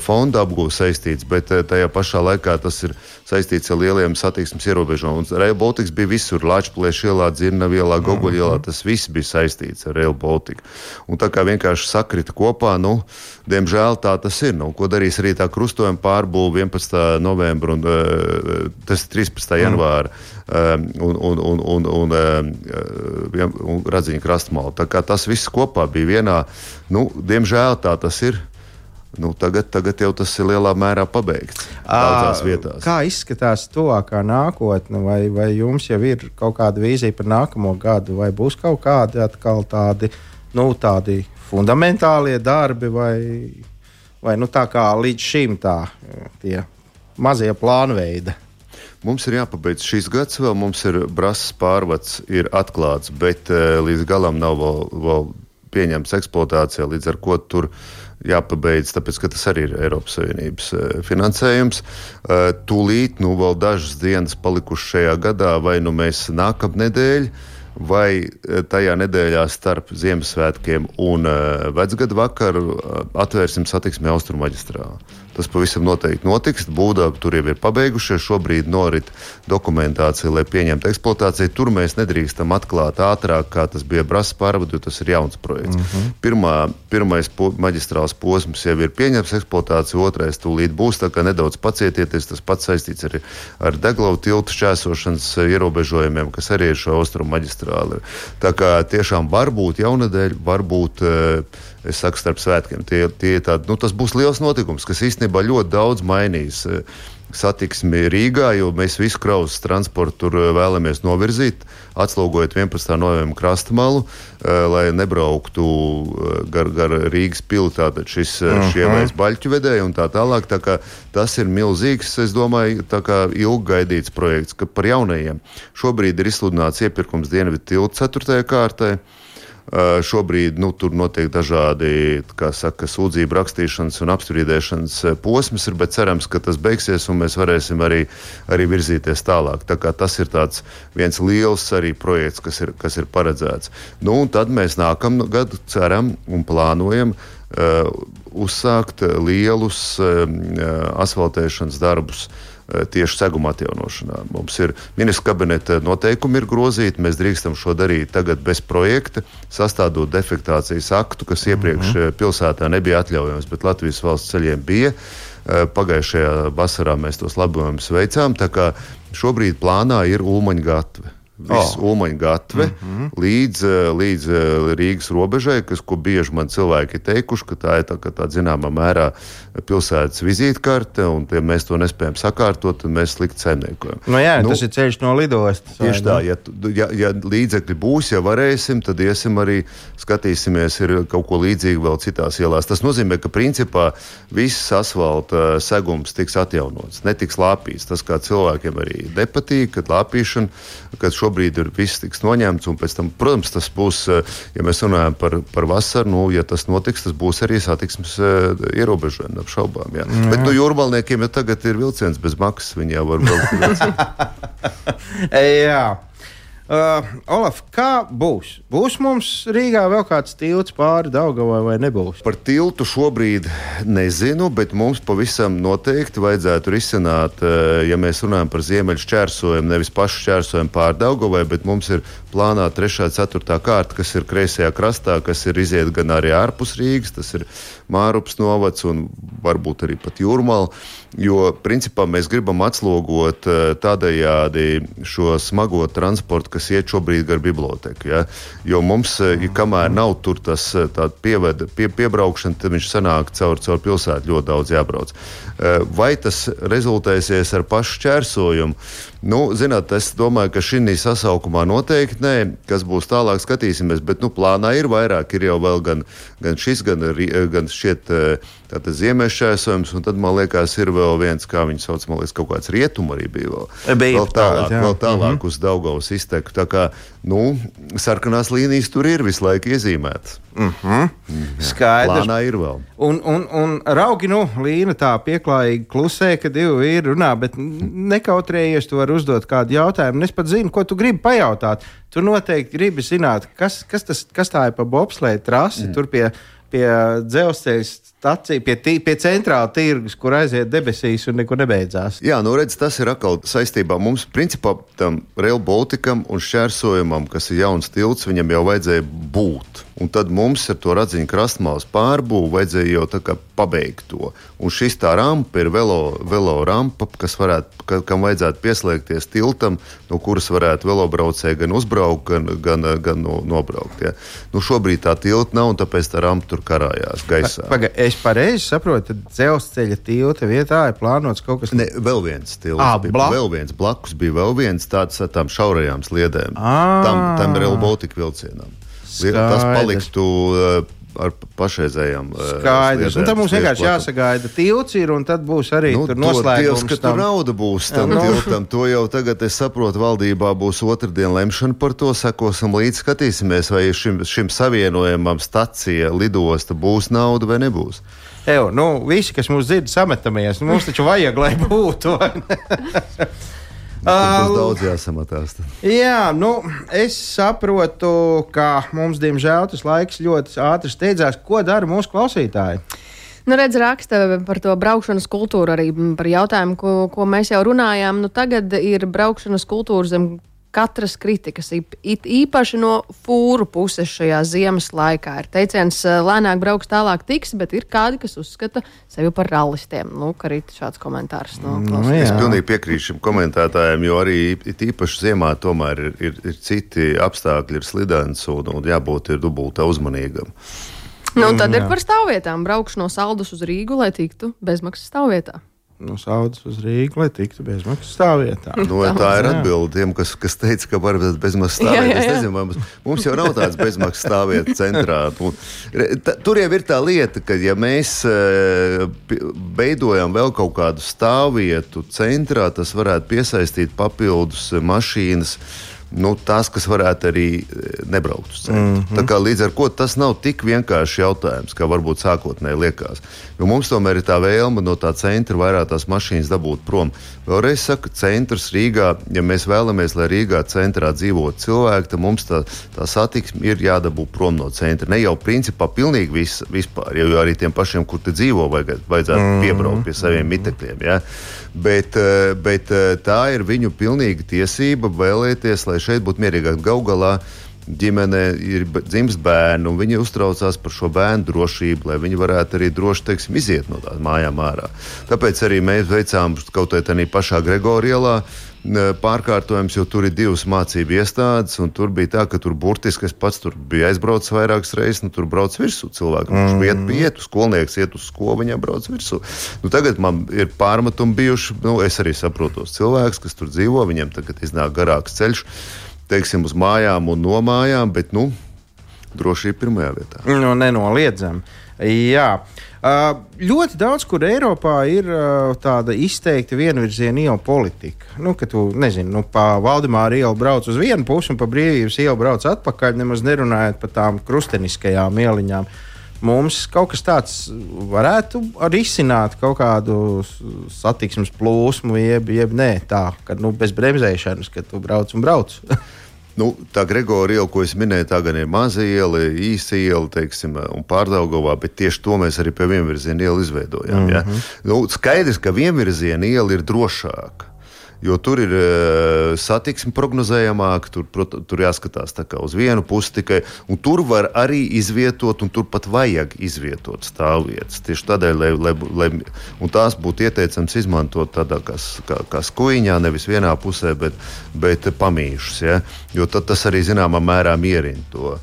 fondu apgūvu saistīts, bet tajā pašā laikā tas ir saistīts ar lieliem satiksmes ierobežojumiem. Rail Baltica bija visur, Latvijas ielā, Dzirnavu ielā, Goguļu ielā. Mhm. Tas viss bija saistīts ar Rail Baltica. Un tā kā vienkārši sakrita kopā, nu, diemžēl tā tas ir. Nu, ko darīs arī tā krustojuma pārbūve 11. novembrī un uh, tas 13. janvāra um, un, un, un, un, un, um, un Radziņa krastmāla. Tā kā tas viss kopā bija vienā, nu, diemžēl tā tas ir. Nu, tagad, tagad jau tas ir lielā mērā pabeigts. Daudzās vietās. Kā izskatās tuvākā nākotne, vai, vai jums jau ir kaut kāda vīzija par nākamo gadu, vai būs kaut kādi atkal tādi, nu, tādi fundamentālie darbi, vai, vai nu, tā kā līdz šim tā, tie mazie plānveidi? Mums ir jāpabeidz šis gads, vēl mums ir brāzas pārvads, ir atklāts, bet uh, līdz galam nav vēl, vēl pieņemts eksploatācijā, līdz ar ko tur ir jāpabeidz, tāpēc ka tas arī ir Eiropas Savienības eh, finansējums. Eh, tūlīt, nu, vēl dažas dienas palikušas šajā gadā, vai nu mēs nākamnedēļ, vai eh, tajā nedēļā starp Ziemassvētkiem un vecgadu vakaru atvērsim satiksmi austrumaģistrālu. Tas pavisam noteikti notiks. Būvdarbi tur jau ir pabeigušies. Šobrīd norit dokumentācija, lai pieņemtu eksploatāciju. Tur mēs nedrīkstam atklāt ātrāk, kā tas bija Brāzas pārvadu, jo tas ir jauns projekts. Mm -hmm. Pirmā, pirmais po, maģistrāls posms jau ir pieņemts eksploatācija, otrais tūlīt būs. Tā kā nedaudz pacietieties, tas pats saistīts arī ar Deglavu tiltu šķērsošanas ierobežojumiem, kas arī ir šo austrumu maģistrāli. Tā kā tiešām var būt jaunadēļ, varbūt uh, Es saku, starp svētkiem. Tie, tie tādi, nu, tas būs liels notikums, kas īstenībā ļoti daudz mainīs eh, satiksmi Rīgā, jo mēs visu kravas transportu tur eh, vēlamies novirzīt, atslogojot 11. novembra krasta malu, eh, lai nebrauktu gar, gar Rīgas pili tātad šis uh -huh. ielais baļķu vedēji un tā tālāk. Tā kā tas ir milzīgs, es domāju, tā kā ilggaidīts projekts, par jaunajiem šobrīd ir izsludināts iepirkums Dienvidu tiltu 4. kārtai. Uh, šobrīd nu, tur notiek dažādi saka, sūdzību rakstīšanas un apstrīdēšanas posms, ir, bet cerams, ka tas beigsies un mēs varēsim arī, arī virzīties tālāk. Tā tas ir viens liels arī projekts, kas ir, kas ir paredzēts. Nu, tad mēs nākamā gadu ceram un plānojam uh, uzsākt lielus uh, asfaltēšanas darbus uh, Eh, tieši seguma atjaunošanā. Mums ir ministra kabineta noteikumi ir grozīti, mēs drīkstam šo darīt tagad bez projekta, sastādot defektācijas aktu, kas iepriekš mm -hmm. pilsētā nebija atļaujams, bet Latvijas valsts ceļiem bija. Eh, pagājušajā vasarā mēs tos labojumus veicām, šobrīd plānā ir Ulmaņa gatve visu oh. Umaņa gatve mm -hmm. līdz, eh, līdz eh, Rīgas robežai, kas, ko bieži man cilvēki ir teikuši, ka tā ir tā, tā zināmā mērā pilsētas vizītkarte, un ja mēs to nespējam sakārtot, tad mēs slikti saimniekojam. No nu jā, nu, tas ir ceļš no lidostas. Tieši tā, ja, ja, ja līdzekļi būs, ja varēsim, tad iesim arī skatīsimies, ir kaut ko līdzīgu vēl citās ielās. Tas nozīmē, ka principā viss asfalta segums tiks atjaunots, netiks lāpīts. Tas, kā cilvēkiem arī nepatīk, kad lāpīšana, kad šo šobrīd ir viss tiks noņemts. Tam, protams, tas būs, eh, ja mēs runājam par, par vasaru, nu, ja tas notiks, tas būs arī satiksmes uh, ierobežojumi, apšaubām. Jā. Jā. Bet nu, jūrmalniekiem jau tagad ir vilciens bez maksas, viņi jau var braukt. jā. Uh, Olaf, kā būs? Būs mums Rīgā vēl kāds tilts pāri Daugavai vai nebūs? Par tiltu šobrīd nezinu, bet mums pavisam noteikti vajadzētu risināt, uh, ja mēs runājam par ziemeļu šķērsojumu, nevis pašu šķērsojumu pāri Daugavai, bet mums ir plānā 3. un 4. kārta, kas ir kreisajā krastā, kas ir iziet gan arī ārpus Rīgas, tas ir Mārups novads un varbūt arī pat Jūrmāla. Jo principā mēs gribam atslogot eh, tādējādi šo smago transportu, kas iet šobrīd gar biblioteku. Ja? Jo mums, eh, ja kamēr nav tur tas eh, pieveda, pie, piebraukšana, tad viņš sanāk caur, caur pilsētu ļoti daudz jābrauc. Vai tas rezultēsies ar pašu šķērsojumu? Nu, zināt, es domāju, ka šī sasaukumā noteikti nē, kas būs tālāk, skatīsimies. Bet nu, plānā ir vairāk, ir jau gan, gan šis, gan, gan šķiet tātad ziemeļšķērsojums, un tad man liekas, ir vēl viens, kā viņi sauc, man liekas, kaut kāds rietumu arī bija vēl, bija vēl tālāk, tā, vēl tālāk mm -hmm. uz Daugavas izteku. Tā kā, nu, sarkanās līnijas tur ir visu laiku iezīmētas. Mm -hmm. mm, Skaidrs. Plānā ir vēl. Un, un, un raugi, nu, Līna tā pieklājīgi klusē, ka divi vīri runā, bet nekautrējies, tu vari uzdot kādu jautājumu. Es pat zinu, ko tu gribi pajautāt. Tu noteikti gribi zināt, kas, kas, tas, kas tā ir pa bobslēju trasi mm. tur pie pie dzelzceļa stācija, pie, tī, pie centrāla tirgus, kur aiziet debesīs un nekur nebeidzās. Jā, nu redz, tas ir atkal saistībā mums, principā, tam Rail Balticam un šķērsojumam, kas ir jauns tilts, viņam jau vajadzēja būt. Un tad mums ar to radziņu krastmālas pārbūvi vajadzēja jau pabeigt to. Un šis tā rampa ir velo, velo rampa, kas varētu, ka, kam vajadzētu pieslēgties tiltam, no kuras varētu velobraucēji gan uzbraukt, gan, gan, gan no, nobraukt. Ja. Nu, šobrīd tā tilta nav, un tāpēc tā rampa tur karājās gaisā. Paga, es pareizi saprotu, ka dzelzceļa tilta vietā ir plānots kaut kas tāds. Vēl viens tilts, à, bija, blak... vēl viens blakus bija vēl viens tāds ar tām šaurajām sliedēm. À. Tam, tam Rail Baltica vilcienam. Tas paliktu uh, ar pašreizējām uh, skaidrs. Un tad mums vienkārši jāsagaida tilts ir, un tad būs arī nu, noslēgums. Ka tam... tur nauda būs tam no. Nu. tiltam. To jau tagad es saprotu, valdībā būs otrdien lemšana par to, sekosim līdz skatīsimies, vai šim, šim savienojumam stacija, lidosta būs nauda vai nebūs. Evo, nu, visi, kas mūs dzird, sametamies. Nu, mums taču vajag, lai būtu. Būs daudz jāsamatās. Jā, nu, es saprotu, ka mums, diemžēl, tas laiks ļoti ātri steidzās. Ko dara mūsu klausītāji? Nu, redz, raksta par to braukšanas kultūru, arī par jautājumu, ko, ko mēs jau runājām. Nu, tagad ir braukšanas kultūra zem katras kritikas, it īpaši no fūru puses šajā ziemas laikā. Ir teiciens, lēnāk brauks, tālāk tiks, bet ir kādi, kas uzskata sevi par rallistiem. Nu, arī šāds komentārs. No, nu, jā. es pilnīgi piekrītu šim komentētājiem, jo arī it īpaši ziemā tomēr ir, ir, ir citi apstākļi, ir slidens un, un jābūt ir dubultā uzmanīgam. Nu, tad ir par stāvvietām. Braukšu no Saldus uz Rīgu, lai tiktu bezmaksas stāvvietā. No Saudas uz Rīgu, lai tiktu bezmaksas stāvvietā. Nu, tā ir atbilde tiem, kas, kas teica, ka var būt bezmaksas stāvvieta. Es nezinu, vai mums, mums jau nav tādas bezmaksas stāvvietas centrā. Un, re- ta- Tur jau ir tā lieta, ka ja mēs eh, veidojam vēl kaut kādu stāvvietu centrā, tas varētu piesaistīt papildus eh, mašīnas. Nu, tās, kas varētu arī eh, nebraukt uz centru. Mm -hmm. Līdz ar to tas nav tik vienkāršs jautājums, kā varbūt sākotnēji liekas. Jo mums tomēr ir tā vēlme no tā centra vairāk tās mašīnas dabūt prom. Vēlreiz saku, centrs Rīgā, ja mēs vēlamies, lai Rīgā centrā dzīvotu cilvēki, tad mums tā, tā satiksme ir jādabū prom no centra. Ne jau principā pilnīgi vis, vispār, jo arī tiem pašiem, kur te dzīvo, vajag, vajadzētu mm -hmm. piebraukt pie saviem mitekļiem. Ja? Bet, eh, bet eh, tā ir viņu pilnīga tiesība vēlēties, lai šeit būtu mierīgāk. Galu galā ģimene ir b- dzimst bērni, un viņi uztraucās par šo bērnu drošību, lai viņi varētu arī droši teiksim, iziet no tās mājām ārā. Tāpēc arī mēs veicām kaut kādā tādā pašā Gregorielā. N- Pārkārtojums, jo tur ir divas mācību iestādes, un tur bija tā, ka tur burtiski es pats tur biju aizbraucis vairākas reizes, nu tur brauc virsū cilvēkam. Viņš mm. iet, iet uz skolnieks, iet uz skolu, viņam brauc virsū. Nu, tagad man ir pārmetumi bijuši, nu, es arī saprotu tos cilvēkus, kas tur dzīvo, viņiem tagad iznāk garāks ceļš teiksim, uz mājām un no mājām, bet nu, drošība pirmajā vietā. Nu, nenoliedzami. Jā. Uh, ļoti daudz, kur Eiropā ir tāda izteikta vienvirziena iela politika. Nu, ka tu, nezini, nu, pa Valdemāra ielu brauc uz vienu pusi un pa brīvības ielu brauc atpakaļ, nemaz nerunājot par tām krusteniskajām ieliņām. Mums kaut kas tāds varētu arī izsināt kaut kādu satiksmes plūsmu, jeb, jeb nē, tā, ka nu, bez bremzēšanas, ka tu brauc un brauc. Nu, tā Gregora iela, ko es minēju, tā gan ir maza iela, īsa iela, teiksim, un pārdaugovā, bet tieši to mēs arī pie vienvirziena ielu izveidojām. Mm -hmm. ja? nu, skaidrs, ka vienvirziena iela ir drošāka. Jo tur ir uh, satiksme prognozējamāka, tur, prot, tur jāskatās uz vienu pusi tikai. Tur var arī izvietot, un tur pat vajag izvietot stāvvietas. Tieši tādēļ, lai, lai, lai tās būtu ieteicams izmantot tādā kā, kā, kā skuiņā, nevis vienā pusē, bet, bet pamīšus. Ja? Jo tad tas arī zināmā mērā mierina to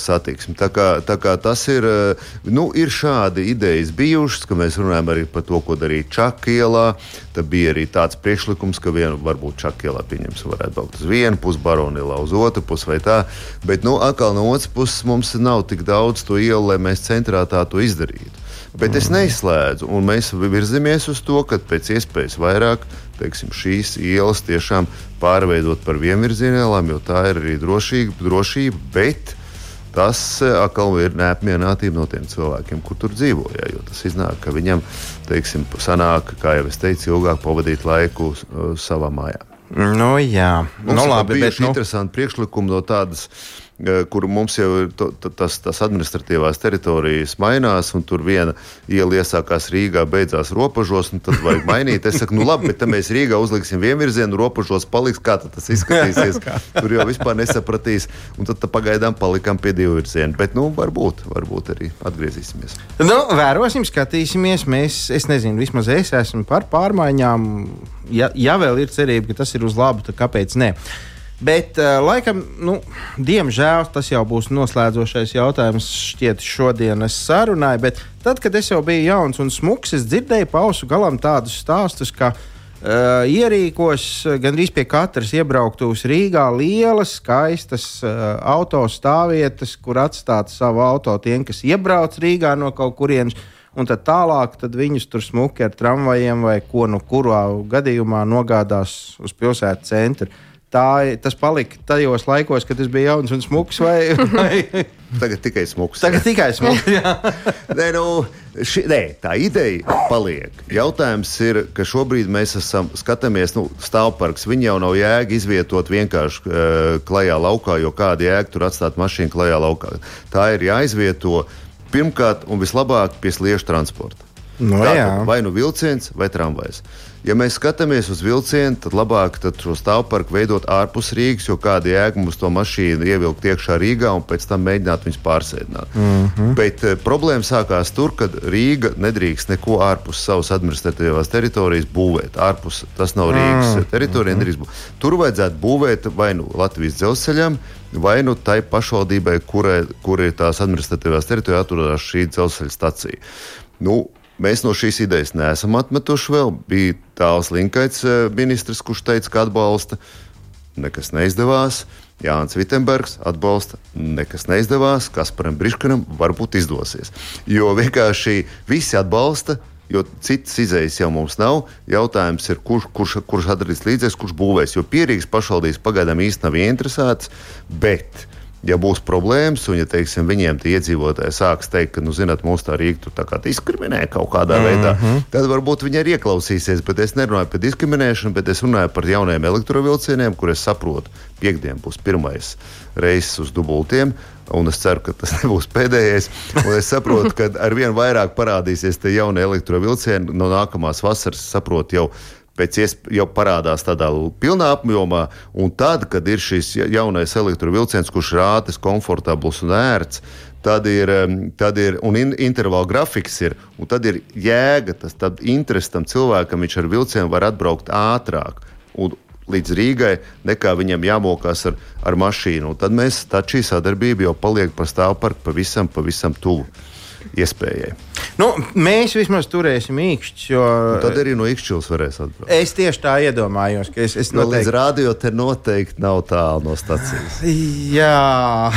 satiksmi. Tā kā, tā kā tas ir, uh, nu, ir šādi idejas bijušas, ka mēs runājam arī par to, ko darīt Čakielā. Tad bija arī tāds priekšlikums, ka vienu varbūt Čakielā pieņemsim, varētu braukt uz vienu pusi, Baronilā uz otru pusi vai tā. Bet, nu, atkal no otras puses mums nav tik daudz to ielu, lai mēs centrā tā to izdarītu. Bet es neizslēdzu, un mēs virzamies uz to, ka pēc iespējas vairāk teiksim, šīs ielas tiešām pārveidot par vienvirzienēlām, jo tā ir arī drošība, drošība bet tas eh, atkal ir neapmierinātība no tiem cilvēkiem, kur tur dzīvo. Jā, jo tas iznāk, ka viņam, teiksim, sanāk, kā jau es teicu, ilgāk pavadīt laiku uh, savā mājā. nu, jā, Mums nu, labi, bet nu, interesanti priekšlikumi no tādas. Kur mums jau ir to, ta- tas, tas administratīvās teritorijas mainās, un tur viena iela iesākās Rīgā, beidzās robežos, un tad vajag mainīt. Es saku, nu labi, bet tad mēs Rīgā uzliksim vienvirzienu, robežos paliks, kā tas izskatīsies. Tur jau vispār nesapratīs, un tad pagaidām palikām pie divu virzienu. Bet, nu, varbūt, varbūt arī atgriezīsimies. Nu, vērosim, skatīsimies. Mēs, es nezinu, vismaz es esmu par pārmaiņām. Ja, ja vēl ir cerība, ka tas ir uz labu, tad kāpēc ne? Bet, uh, laikam, nu, diemžēl tas jau būs noslēdzošais jautājums šķiet šodienas sarunai. Bet tad, kad es jau biju jauns un smuks, es dzirdēju pausu galam tādus stāstus, ka Uh, ierīkos uh, gandrīz pie katras iebrauktuves Rīgā lielas, skaistas uh, autostāvvietas, kur atstāt savu auto tiem, kas iebrauc Rīgā no kaut kurienes. Un tad tālāk tad viņus tur smuki ar tramvajiem vai ko no kurā gadījumā nogādās uz pilsētas centru. Tā, tas palika tajos laikos, kad es biju jauns un smuks. Vai, vai Tagad tikai smūgs. tagad tikai smuks. Nē, nu, ši, nē, tā ideja paliek. Jautājums ir, ka šobrīd mēs esam, skatāmies, nu, stāvparks. Viņu jau nav jēga izvietot vienkārši uh, klajā laukā, jo kāda jēga tur atstāt mašīnu klajā laukā. Tā ir jāizvieto pirmkārt un vislabāk pie sliežu transporta. No, Tātad jā. vai nu vilciens vai tramvajs. Ja mēs skatāmies uz vilcienu, tad labāk tad šo stāvparku veidot ārpus Rīgas, jo kāda jēga mums to mašīnu ievilkt iekšā Rīgā un pēc tam mēģināt viņus pārsēdināt. Mm -hmm. Bet e, problēma sākās tur, kad Rīga nedrīkst neko ārpus savas administratīvās teritorijas būvēt. Ārpus tas nav Rīgas mm -hmm. teritorija. nedrīkst būt. Tur vajadzētu būvēt vai nu Latvijas dzelzceļam, vai nu tai pašvaldībai, kurai kur ir tās administratīvās teritorijā atrodas šī dzelzceļa stacija. Nu, Mēs no šīs idejas neesam atmetuši vēl. Bija tāls Linkaits eh, ministrs, kurš teica, ka atbalsta. Nekas neizdevās. Jānis Vitsenbergs atbalsta. Nekas neizdevās. Kasparam Briškanam varbūt izdosies. Jo vienkārši visi atbalsta. Jo citas izējas jau mums nav. Jautājums ir, kurš, kurš, kurš atradīs līdzekļus, kurš būvēs. Jo pierīgas pašvaldības pagaidām īstenībā nav ieinteresētas. Bet ja būs problēmas, un ja teiksim, viņiem tie iedzīvotāji sāks teikt, ka, nu, zināt, mūsu tā Rīga tur tā kā diskriminē kaut kādā mm -hmm. veidā, tad varbūt viņi arī ieklausīsies. Bet es nerunāju par diskriminēšanu, bet es runāju par jauniem elektrovilcieniem, kur es saprotu, piekdien būs pirmais reiss uz dubultiem. Un es ceru, ka tas nebūs pēdējais. Un es saprotu, ka ar vien vairāk parādīsies tie jaunie elektrovilcieni no nākamās vasaras. Saprotu, jau pēc iespējas jau parādās tādā pilnā apjomā, un tad, kad ir šis jaunais elektrovilciens, kurš ir ātrs, komfortabls un ērts, tad ir, tad ir un in, intervāla grafiks ir, un tad ir jēga, tas tad interesi tam cilvēkam, viņš ar vilcienu var atbraukt ātrāk. Un, Līdz Rīgai, nekā viņam jāmokās ar, ar mašīnu. Un tad mēs, tad šī sadarbība jau paliek par stāvparku pavisam, pavisam tuvu iespējai. Nu, mēs vismaz turēsim īkšķus, jo Un tad arī no Ikšķils varēs atbraukt. es tieši tā iedomājos, ka es, es No, līdz noteikti. rādio te noteikti nav tālu no stacijas. Jā,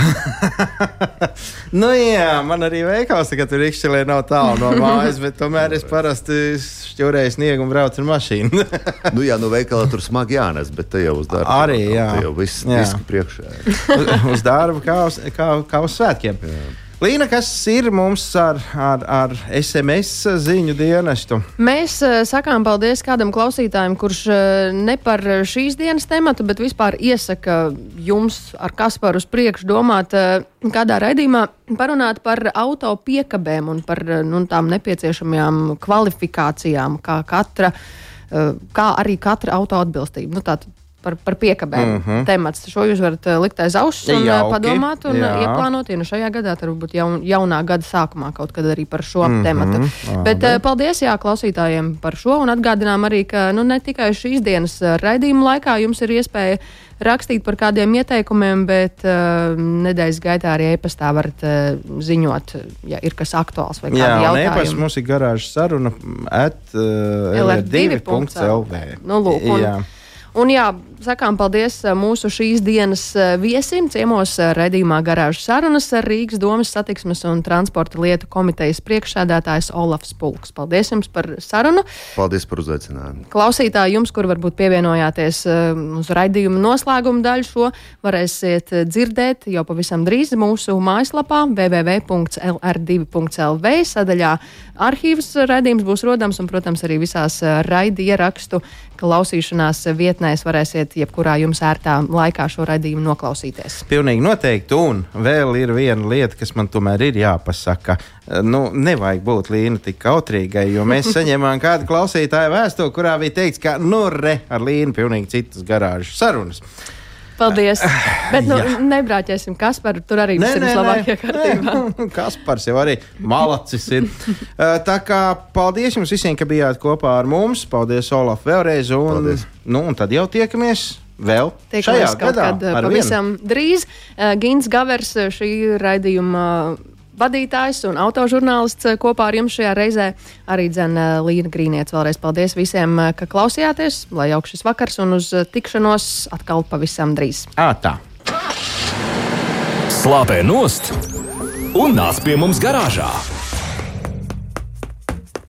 nu jā, man arī veikals, ka tur īkšķelē nav tālu no mājas, bet tomēr es parasti šķurēju sniegu un braucu ar mašīnu. nu, jā, no veikala tur smagi jānes, bet te jau uz darbu. Arī, jā. Te jau viss Jā. diski priekšā. ir. uz darbu, kā uz, kā, kā uz svētkiem. Līna, kas ir mums ar, ar, ar SMS ziņu dienestu? Mēs uh, sakām paldies kādam klausītājam, kurš uh, ne par šīs dienas tematu, bet vispār iesaka jums ar Kasparu uz priekšu domāt, uh, kādā raidījumā parunāt par auto piekabēm un par nu, tām nepieciešamajām kvalifikācijām, kā, katra, kā arī katra auto atbilstība. Nu, tātad Par, par piekabēm mm -hmm. temats. Šo jūs varat uh, likt aiz auss un Jauki, padomāt un jā. uh, ieplānot. Ja nu šajā gadā, tad varbūt jaun, jaunā gada sākumā kaut kad arī par šo mm -hmm. tematu. Bet uh, paldies jā, klausītājiem par šo un atgādinām arī, ka nu, ne tikai šīs dienas raidījuma laikā jums ir iespēja rakstīt par kādiem ieteikumiem, bet uh, nedēļas gaitā arī e-pastā varat uh, ziņot, ja ir kas aktuāls vai kādi Jā, un e-pasta jautājumi. mums ir garāžas saruna at uh, lr2.lv. Nu, lūk, un, Jā. Un jā, sakām paldies uh, mūsu šīs dienas uh, viesim. Ciemos uh, redzījumā garāžas sarunas ar Rīgas domas satiksmes un transporta lietu komitejas priekšsēdētājs Olafs Pulks. Paldies jums par sarunu. Paldies par uzaicinājumu. Klausītāji, jums, kur varbūt pievienojāties uz raidījuma noslēguma daļu, šo varēsiet dzirdēt jau pavisam drīz mūsu mājaslapā www.lr2.lv sadaļā. Arhīvs raidījums būs rodams un, protams, arī visās uh, raidi ierakstu klausīšanās vietnēs varēsiet jebkurā jums ērtā laikā šo raidījumu noklausīties. Pilnīgi noteikti. Un vēl ir viena lieta, kas man tomēr ir jāpasaka. Nu, nevajag būt līnija tik kautrīgai, jo mēs saņēmām kādu klausītāju vēstuli, kurā bija teikts, ka nu re ar līniju pilnīgi citas garāžas sarunas. Paldies! Bet nu, nebrāķēsim Kasparu, tur arī viss ir vislabākajā kārtībā. Nē, Kaspars jau arī malacis ir. Uh, Tā kā paldies jums visiem, ka bijāt kopā ar mums. Paldies, Olaf, vēlreiz. Un, Paldies. nu, un tad jau tiekamies vēl šajā Tiekamies kaut gadā. kad vienu. pavisam drīz. Gins Gavers, šī raidījuma vadītājs un autožurnālists uh, kopā ar jums šajā reizē. Arī dzēna Līna Grīniec. Vēlreiz paldies visiem, uh, ka klausījāties. Lai jauks šis vakars un uz tikšanos atkal pavisam drīz. Ā, tā. Slāpē nost un nāc pie mums garāžā.